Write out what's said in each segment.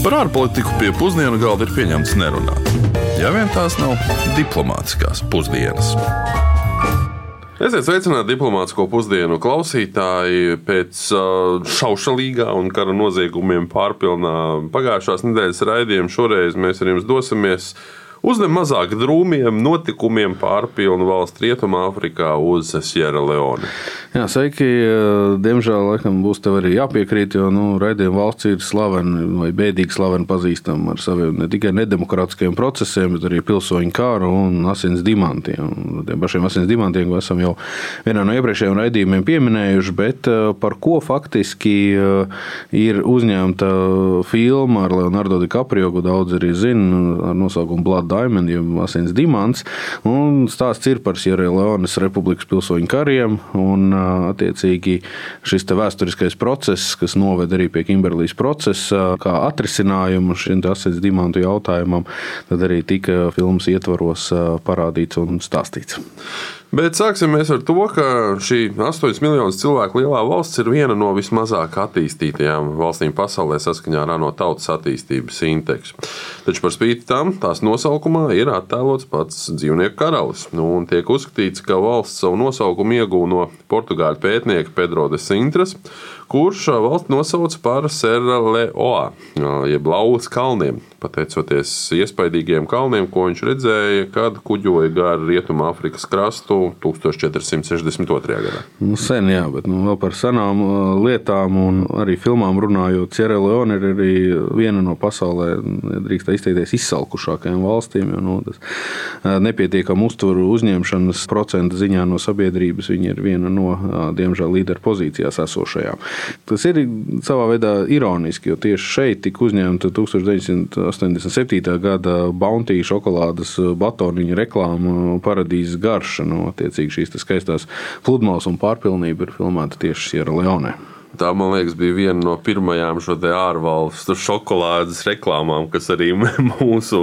Par ārpolitiku pie pusdienu galda ir pieņemts nerunāt. Ja vien tās nav diplomātiskās pusdienas. Esiet sveicināti diplomātsko pusdienu klausītāji. Pēc uh, šaušalīgā un kara noziegumiem pārpilnā pagājušās nedēļas raidījuma šoreiz mēs ar jums dosimies uz nemazāk drūmiem notikumiem pārpilnu valsts Rietumāfrikā uz Sierra Leone. Jā, sveiki. Diemžēl laikam būs tev arī jāpiekrīt, jo nu, raidījuma valsts ir slavena vai bēdīgi slavena pazīstama ar saviem ne tikai nedemokrātiskiem procesiem, bet arī pilsoņu kāru un asins dimantiem. Tiem pašiem asins dimantiem, ko esam jau vienā no iepriekšējiem raidījumiem pieminējuši, bet par ko faktiski ir uzņemta filma ar Leonardo DiCaprio, ko daudz arī zina, ar nosaukumu Blood Diamond, jeb asins dimants. Un stāsts ir par Sierra Leones republikas pilsoņu kariem. Un, attiecīgi, šis vēsturiskais process, kas noved arī pie Kimberlīs procesa, kā atrisinājumu šim asins dimantu jautājumam, tad arī tika filmas ietvaros parādīts un stāstīts. Bet sāksim ar to, ka šī 8 miljonu cilvēku lielā valsts ir viena no vismazāk attīstītajām valstīm pasaulē saskaņā ar ANO tautas attīstības indeksu. Taču par spīti tam tās nosaukumā ir attēlots pats dzīvnieku karalis. Nu, tiek uzskatīts, ka valsts savu nosaukumu iegūta no portugāļu pētnieka Pedro de Sintras, kurš valsts nosauca par Serra Leoa, jeb Laulas kalniem pateicoties iespaidīgiem kalniem, ko viņš redzēja, kad kuģoja garām Rietumāfrikas krastu 1462. gadā. Nu, sen, jā, bet nu, vēl par senām lietām un arī filmām runājot, Sierra Leone ir arī viena no pasaulē, drīkst izteikties, izsalkušākajām valstīm. Jo, nu, tas nepietiekama uzturu uzņemšanas procenta ziņā no sabiedrības viņa ir viena no, diemžēl, līderu pozīcijās esošajām. Tas ir savā veidā ironiski, jo tieši šeit tika uzņemta 1900. 87. gada Bounty šokolādes batoniņa reklāma paradīzes garša. Nu, attiecīgi šīs skaistās pludmales un pārpilnība ir filmēta tieši Sierra Leone. Tā, man liekas, bija viena no pirmajām šo ārvalstu šokolādes reklāmām, kas arī mūsu,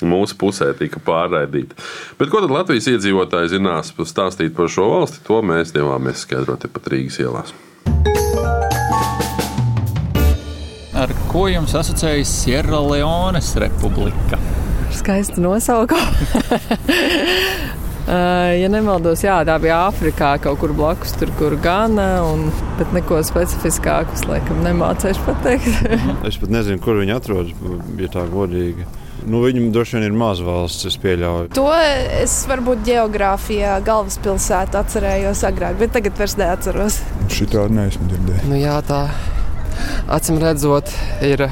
mūsu pusē tika pārraidīta. Bet ko tad Latvijas iedzīvotāji zinās stāstīt par šo valsti, to mēs devāmies skaidrot pat Rīgas ielās. Ar ko jums asociējas Sierra Leones republika? Skaisti nosaukumi. Uh, ja nemaldos, jā, tā bija Āfrikā, kaut kur blakus, tur, kur Gana. Un, bet neko specifiskāku es laikam nemācīšu pateikt. es pat nezinu, kur viņi atrodas, ja tā godīgi. Nu, viņam droši vien ir maza valsts, es pieļauju. To es varbūt geogrāfijā galvaspilsētu atcerējos agrāk, bet tagad vairs neatceros. Šitā neesmu dzirdējis. Nu, jā, tā acīm redzot, ir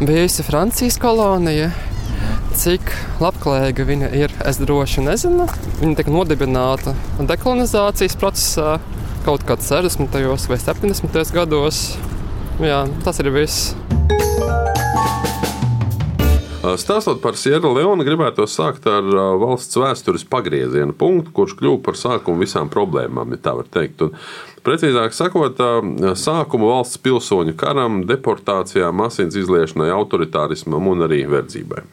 bijusi Francijas kolonija. Cik labklājīga viņa ir, es droši nezinu. Viņa tika nodibināta dekolonizācijas procesā kaut kādā 60. vai 70. gados. Jā, tas ir viss. Stāstot par Sierra Leone, gribētu sākt ar valsts vēstures pagrieziena punktu, kurš kļuva par sākumu visām problēmām, ja tā var teikt. Un Precīzāk sakot, sākumu valsts pilsoņu karam, deportācijām, asins izliešanai, autoritārismam un arī verdzībai.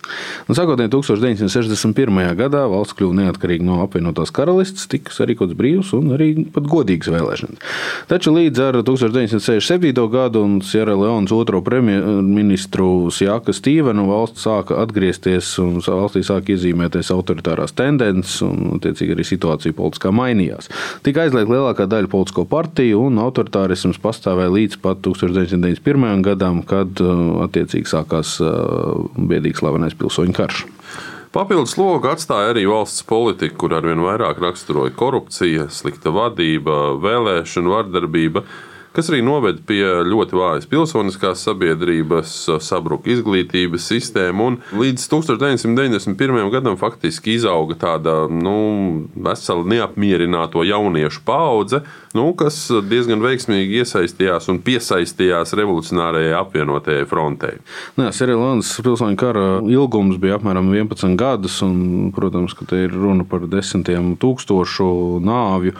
Un, sākotnēji 1961. gadā valsts kļuva neatkarīga no apvienotās karalistes, tika sarīkots brīvs un arī pat godīgs vēlēšanas. Taču līdz ar 1967. gadu un Sierra Leonas otro premjerministru Sjāka Stīvenu valsts sāka atgriezties un valstī sāka iezīmēties autoritārās tendences un, attiecīgi, arī situācija politiskā mainījās. Tika aizliegta lielākā daļa politisko partiju partija, un autoritārisms pastāvēja līdz pat 1991. gadam, kad uh, attiecīgi sākās uh, biedīgs slavenais pilsoņu karš. Papildus logu atstāja arī valsts politika, kur arvien vairāk raksturoja korupcija, slikta vadība, vēlēšana vardarbība kas arī noved pie ļoti vājas pilsoniskās sabiedrības, sabruka izglītības sistēma. Līdz 1991. gadam faktiski izauga tāda nu, vesela neapmierināto jauniešu paudze, nu, kas diezgan veiksmīgi iesaistījās un piesaistījās revolucionārajai apvienotajai frontei. Nu, Sērijānas pilsoņu kara ilgums bija apmēram 11 gadus, un, protams, ka te ir runa par desmitiem tūkstošu nāvju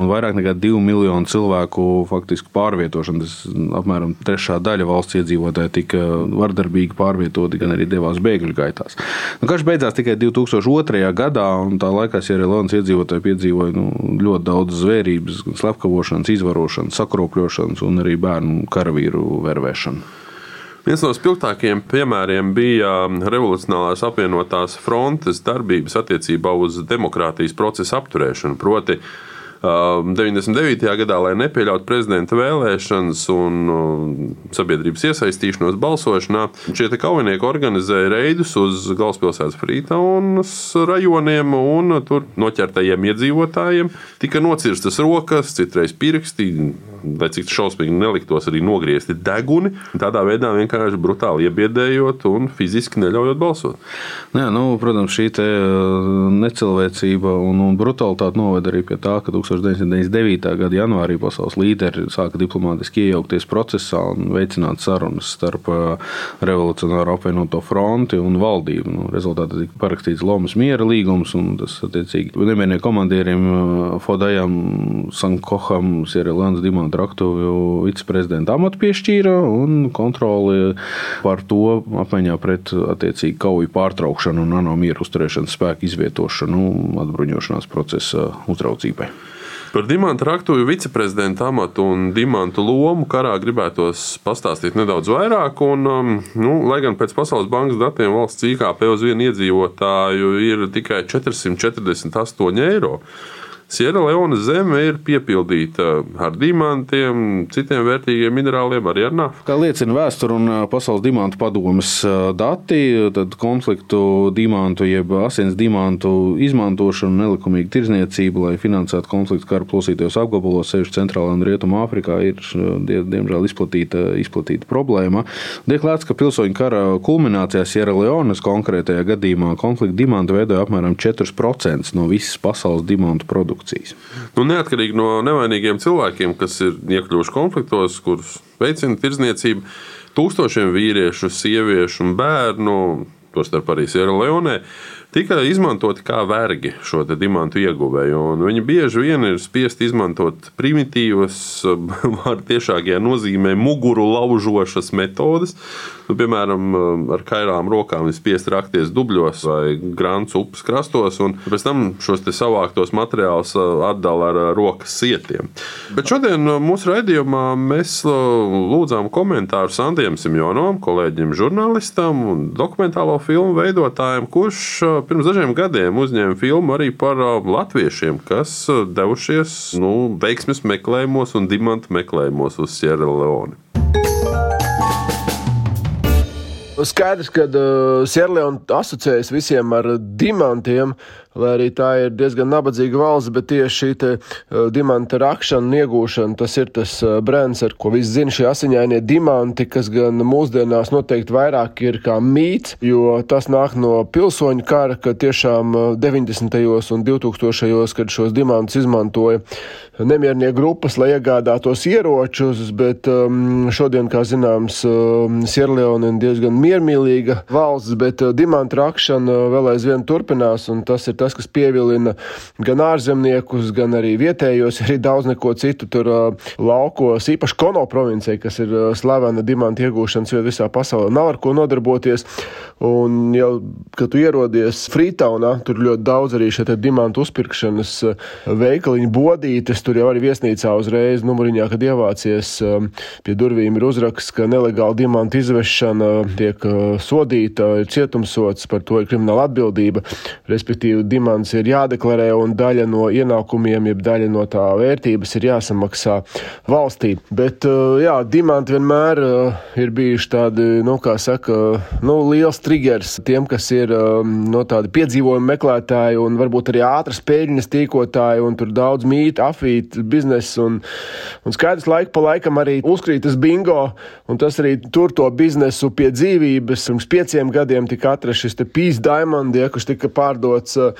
un vairāk nekā 2 miljonu cilvēku faktiski pārvietošanu. Tas apmēram trešā daļa valsts iedzīvotāji tika vardarbīgi pārvietoti, gan arī devās bēgļu gaitās. Nu, karš beidzās tikai 2002. gadā, un tā laikā Sierra-Leonas iedzīvotāji piedzīvoja nu, ļoti daudz zvērības, slepkavošanas, izvarošanas, sakropļošanas un arī bērnu karavīru vervēšanu. Viens no spilgtākajiem piemēriem bija revolucionārās apvienotās frontes darbības attiecībā uz demokrātijas procesu apturēšanu. Proti, 99. gadā, lai nepieļautu prezidenta vēlēšanas un sabiedrības iesaistīšanos balsošanā, šie kaujinieki organizēja reidus uz galvaspilsētas Frītaunas rajoniem, un tur noķertajiem iedzīvotājiem tika nocirstas rokas, citreiz pirksti, lai cik šausmīgi neliktos arī nogriezti deguni, tādā veidā vienkārši brutāli iebiedējot un fiziski neļaujot balsot. Jā, nu, protams, šī necilvēcība un, un brutalitāte noveda arī pie tā, ka 1999. gada janvārī pasaules līderi sāka diplomātiski iejaukties procesā un veicināt sarunas starp revolucionāro apvienoto fronti un valdību. Nu, rezultātā tika parakstīts Lomas miera līgums, un tas attiecīgi nemiernieku komandierim Fodajam Sankoham, Sierra Dimanta Raktuvju viceprezidenta amatu piešķīra un kontroli par to apmaiņā pret attiecīgi kauju pārtraukšanu un ANO mieru uzturēšanas spēku izvietošanu atbruņošanās procesa uzraudzībai. Par Dimanta Raktuvi viceprezidenta amatu un Dimantu lomu karā gribētos pastāstīt nedaudz vairāk. Un, um, nu, lai gan pēc Pasaules bankas datiem valsts IKP uz vienu iedzīvotāju ir tikai 448 eiro. Sierra Leone zeme ir piepildīta ar dimantiem, citiem vērtīgiem minerāliem, arī ar naftu. Kā liecina vēsture un pasaules dimantu padomas dati, tad konfliktu dimantu, jeb asins dimantu izmantošanu, nelikumīgu tirzniecību, lai finansētu konfliktu karu plosītajos apgabalos, sevišķi centrālā un rietumā Āfrikā, ir diemžēl izplatīta, izplatīta problēma. Tiek lēts, ka pilsoņu kara kulminācijā Sierra Leones konkrētajā gadījumā konflikta dimantu veidoja apmēram 4% no visas pasaules dimantu produktu produkcijas. Nu, neatkarīgi no nevainīgiem cilvēkiem, kas ir iekļuvuši konfliktos, kurus veicina tirdzniecība, tūkstošiem vīriešu, sieviešu un bērnu, tostarp arī Sierra Leonē, tika izmantoti kā vergi šo diamantu ieguvēju. Viņi bieži vien ir spiest izmantot primitīvas, var tiešākajā nozīmē muguru laužošas metodes. Nu, piemēram, ar kairām rokām ir spiest rakties dubļos vai grāmatas upes krastos, un pēc tam šos savāktos materiālus atdala ar rokas sietiem. Bet šodien mūsu raidījumā mēs lūdzām komentāru Sandiem Simjonovam, kolēģim, žurnālistam un dokumentālo filmu veidotājiem, kurš pirms dažiem gadiem uzņēma filmu arī par latviešiem, kas devušies nu, veiksmes meklējumos un dimantu meklējumos uz Sierra Leone. Skaidrs, ka uh, Sierleona asociējas visiem ar dimantiem, lai arī tā ir diezgan nabadzīga valsts, bet tieši šī te, uh, dimanta rakšana un iegūšana, tas ir tas uh, brands, ar ko visi zina šie asiņainie dimanti, kas gan mūsdienās noteikti vairāk ir kā mīts, jo tas nāk no pilsoņu kara, ka tiešām 90. Uh, un 2000. kad šos dimantus izmantoja nemiernieku grupas, lai iegādātos ieročus, bet um, šodien, kā zināms, um, Sierleona ir diezgan miermīlīga valsts, bet uh, dimanta rakšana vēl aizvien turpinās, un tas ir tas, kas pievilina gan ārzemniekus, gan arī vietējos, arī daudz neko citu tur laukos, īpaši Kono provincijai, kas ir slavena dimanta iegūšanas vieta visā pasaulē. Nav ar ko nodarboties, un jau, kad tu ierodies Frītaunā, tur ļoti daudz arī šie dimanta uzpirkšanas veikaliņu bodītes, tur jau arī viesnīcā uzreiz numuriņā, kad ievācies pie durvīm ir uzraksts, ka nelegāla dimanta izvešana tiek sodīta, ir cietumsots, par to ir krimināla atbildība, respektīvi dimants ir jādeklarē un daļa no ienākumiem, jeb daļa no tā vērtības ir jāsamaksā valstī. Bet, uh, jā, dimanti vienmēr uh, ir bijuši tādi, nu, kā saka, nu, liels triggers tiem, kas ir um, no tādi piedzīvojumu meklētāji un varbūt arī ātras pēļņas tīkotāji un tur daudz mītu, afīt, biznesa un, un skaidrs laika pa laikam arī uzkrīt tas bingo un tas arī tur to biznesu pie dzīvības. Pirms pieciem gadiem tika atrasts šis Peace Diamond, ja, kurš tika pārdots uh,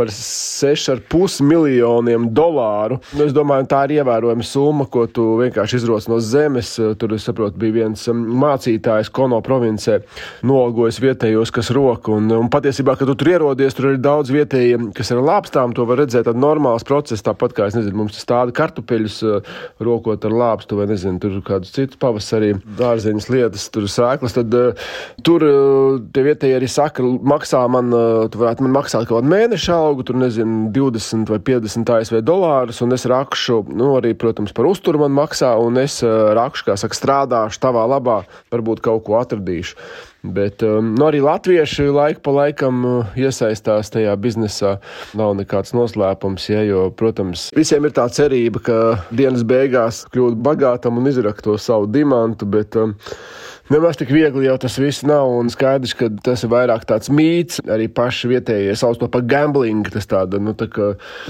par 6,5 miljoniem dolāru. Nu, es domāju, tā ir ievērojama summa, ko tu vienkārši izroc no zemes. Tur, es saprotu, bija viens um, mācītājs Kono provincē, nolgojis vietējos, kas roku. Un, un patiesībā, kad tu tur ierodies, tur ir daudz vietējiem, kas ir lāpstām. To var redzēt, tad normāls process, tāpat kā, es nezinu, mums stāda kartupeļus uh, rokot ar lāpstu vai, nezinu, tur kādus citus pavasarī dārzeņas lietas, tur sēklas. Tad uh, tur uh, tie vietējie arī saka, maksā man, tu varētu man maksāt kaut kādu mēneša algu, tur nezinu, 20 vai 50 ASV dolārus, un es rakšu, nu, arī, protams, par uzturu man maksā, un es rakšu, kā saka, strādāšu tavā labā, varbūt kaut ko atradīšu. Bet um, nu, arī latvieši laika pa laikam uh, iesaistās tajā biznesā. Nav nekāds noslēpums, ja, jo, protams, visiem ir tā cerība, ka dienas beigās kļūt bagātam un izrakt to savu dimantu. Bet, um, Nemaz tik viegli jau tas viss nav, un skaidrs, ka tas ir vairāk tāds mīts. Arī paši vietējie sauc to par gambling, tas tāda nu, tā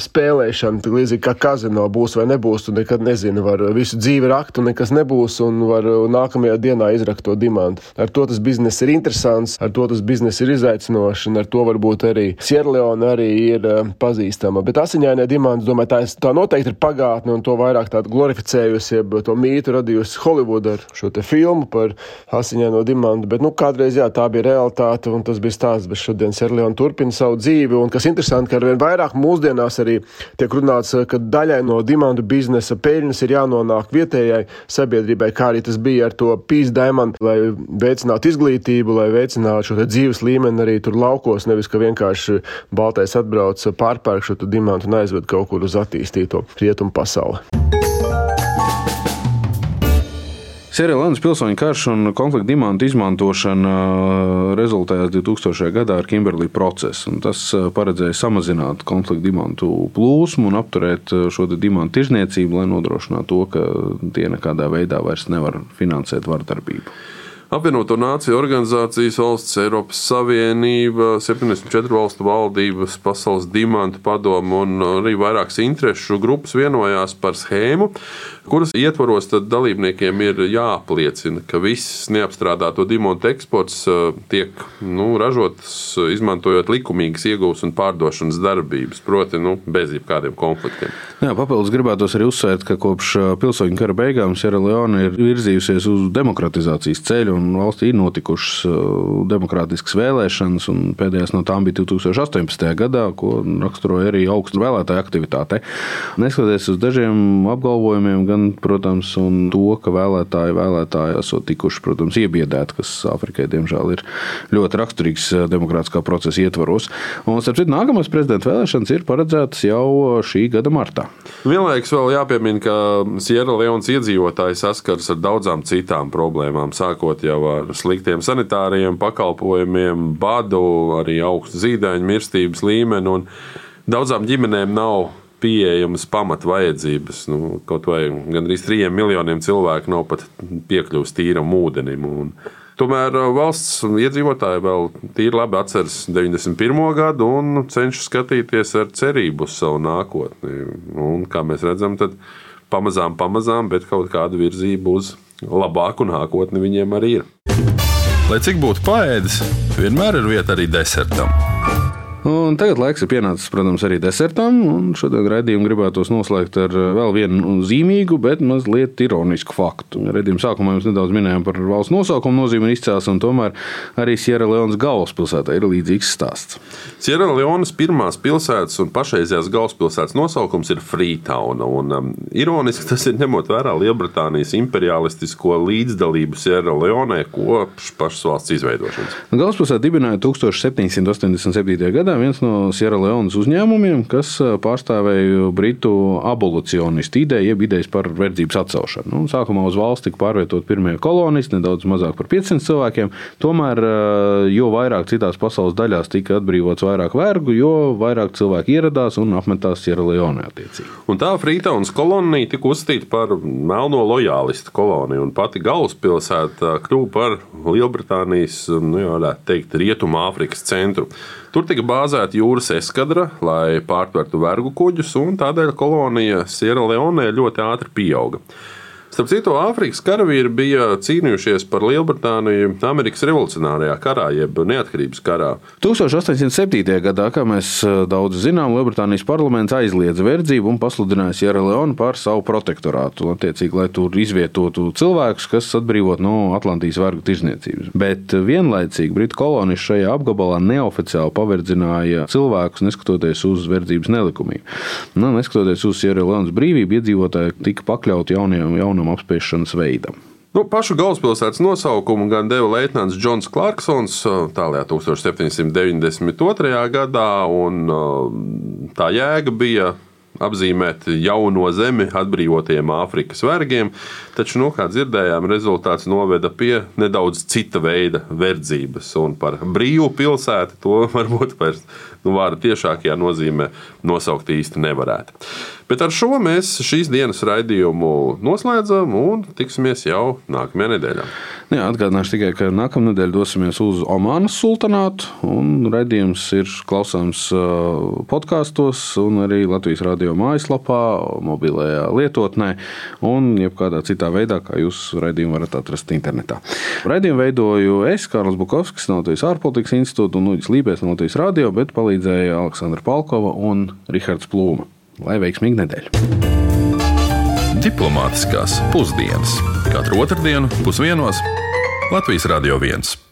spēlēšana, līdzīgi kā kazino būs vai nebūs. Tu nekad nezini, var visu dzīvi rakt, un nekas nebūs, un var nākamajā dienā izrakt to dimantu. Ar to tas bizness ir interesants, ar to tas bizness ir izaicinošs, un ar to varbūt arī Sierleona arī ir uh, pazīstama. Bet asiņainē dimanta, domāju, tā, tā noteikti ir pagātne, un to vairāk tādu glorificējusi, jeb to mītu radījusi Holivuda ar šo filmu par asiņaino dimantu. Bet nu, kādreiz jā, tā bija realitāte un tas bija stāsts. Bet šodien Serleona turpina savu dzīvi. Un kas interesanti, ka arvien vairāk mūsdienās arī tiek runāts, ka daļai no dimantu biznesa peļņas ir jānonāk vietējai sabiedrībai, kā arī tas bija ar to pīs diamantu, lai veicinātu izglītību, lai veicinātu šo dzīves līmeni arī tur laukos. Nevis, ka vienkārši baltais atbrauc pārpērk šo dimantu un aizved kaut kur uz attīstīto rietumu pasauli. Sierlandes pilsoņu karš un konflikta dimantu izmantošana uh, rezultējās 2000. gadā ar Kimberlī procesu. Tas uh, paredzēja samazināt konflikta dimantu plūsmu un apturēt uh, šo dimantu tirzniecību, lai nodrošinātu to, ka tie nekādā veidā vairs nevar finansēt vardarbību. Apvienoto Nāciju organizācijas valsts, Eiropas Savienība, 74 valstu valdības, Pasaules dimantu padomu un arī vairākas interešu grupas vienojās par schēmu, kuras ietvaros dalībniekiem ir jāapliecina, ka viss neapstrādāto dimantu eksports uh, tiek nu, ražots izmantojot likumīgas iegūšanas un pārdošanas darbības, proti, nu, bez jebkādiem konfliktiem. Jā, papildus gribētos arī uzsvērt, ka kopš uh, pilsoņu kara beigām Sierra Leone ir virzījusies uz demokratizācijas ceļu un valstī ir notikušas uh, demokrātiskas vēlēšanas, un pēdējās no tām bija 2018. gadā, ko raksturoja arī augsta vēlētāja aktivitāte. Neskatoties uz dažiem apgalvojumiem, gan, protams, to, ka vēlētāji, vēlētāji esot tikuši, protams, iebiedēti, kas Āfrikai, diemžēl, ir ļoti raksturīgs uh, demokrātiskā procesa ietvaros. Un, starp citu, nākamās prezidenta vēlēšanas ir paredzētas jau šī gada martā. Vienlaikus vēl jāpiemina, ka Sierra Leonas iedzīvotāji saskaras ar daudzām citām problēmām, sākot jau ar sliktiem sanitāriem pakalpojumiem, badu, arī augstu zīdaiņu mirstības līmeni. Daudzām ģimenēm nav pieejamas pamatvajadzības. Nu, kaut vai gandrīz trijiem miljoniem cilvēku nav pat piekļuvis tīram ūdenim. Un tomēr uh, valsts iedzīvotāji vēl tīri labi atceras 91. gadu un cenšas skatīties ar cerību uz savu nākotni. Un, kā mēs redzam, tad pamazām, pamazām, bet kaut kāda virzība uz labāku nākotni viņiem arī ir. Lai cik būtu paēdis, vienmēr ir vieta arī desertam. Un tagad laiks ir pienācis, protams, arī desertam. Šodien raidījumu gribētos noslēgt ar eh, vēl vienu zīmīgu, bet mazliet ironisku faktu. Radījuma sākumā mēs nedaudz minējām par valsts nosaukumu nozīmi un izcelsmi, tomēr arī Sierra Leonas galvaspilsētā ir līdzīgs stāsts. Sierra Leonas pirmās pilsētas un pašreizējās galvaspilsētas nosaukums ir Freetown. Un, um, ironiski tas ir ņemot vērā Lielbritānijas imperialistisko līdzdalību Sierra Leonē kopš pašas valsts izveidošanas. Galvaspilsēta dibināja 1787. gadā gadā viens no Sierra Leonas uzņēmumiem, kas pārstāvēja britu abolicionistu ideju, jeb idejas par verdzības atcelšanu. Nu, sākumā uz valsts tika pārvietot pirmie kolonisti, nedaudz mazāk par 500 cilvēkiem. Tomēr, jo vairāk citās pasaules daļās tika atbrīvots vairāk vergu, jo vairāk cilvēku ieradās un apmetās attiecīgi. Un tā Freetowns kolonija tika uzskatīta par melno lojālistu koloniju, un pati galvaspilsēta kļuva par Lielbritānijas, nu, varētu teikt, Rietumāfrikas centru. Tur tika bāzēta jūras eskadra, lai pārtvertu vergu kuģus, un tādēļ kolonija Sierra Leone ļoti ātri pieauga. Starp citu, Āfrikas karavīri bija cīnījušies par Lielbritāniju Amerikas revolucionārajā karā, jeb neatkarības karā. 1807. gadā, kā mēs eh, daudz zinām, Lielbritānijas parlaments aizliedza verdzību un pasludināja Sierra Leone par savu protektorātu. Attiecīgi, lai tur izvietotu cilvēkus, kas atbrīvot no Atlantijas vergu tirzniecības. Bet vienlaicīgi Britu kolonisti šajā apgabalā neoficiāli paverdzināja cilvēkus, neskatoties uz verdzības nelikumību. Nu, neskatoties uz Sierra Leonas brīvību, iedzīvotāji tika pakļauti jauniem, jauniem jaunam apspiešanas veidam. Nu, pašu galvaspilsētas nosaukumu gan deva Leitnants Džons Clarksons tālāk 1792. gadā, un tā jēga bija apzīmēt jauno zemi atbrīvotiem Āfrikas vergiem, taču, nu, kā dzirdējām, rezultāts noveda pie nedaudz cita veida verdzības. Un par brīvu pilsētu to varbūt vairs nu, vārda tiešākajā nozīmē nosaukt īsti nevarētu. Bet ar šo mēs šīs dienas raidījumu noslēdzam un tiksimies jau nākamajā nedēļā. Jā, atgādināšu tikai, ka nākamā nedēļa dosimies uz Omanas sultānātu. Radījums ir klausāms podkāstos, arī Latvijas radio mājaslapā, mobilajā lietotnē, un jebkādā citā veidā, kā jūs raidījumu varat atrast internetā. Raidījumu veidoju es, Kārlis Bukovskis, no Latvijas ārpolitikas institūta un Uģis Lībēs no Latvijas radio, bet palīdzēja Aleksandra Palkova un Rihards Plūma. Lai veiksmīga nedēļa! Diplomātiskās pusdienas katru otrdienu pusdienos Latvijas Radio 1.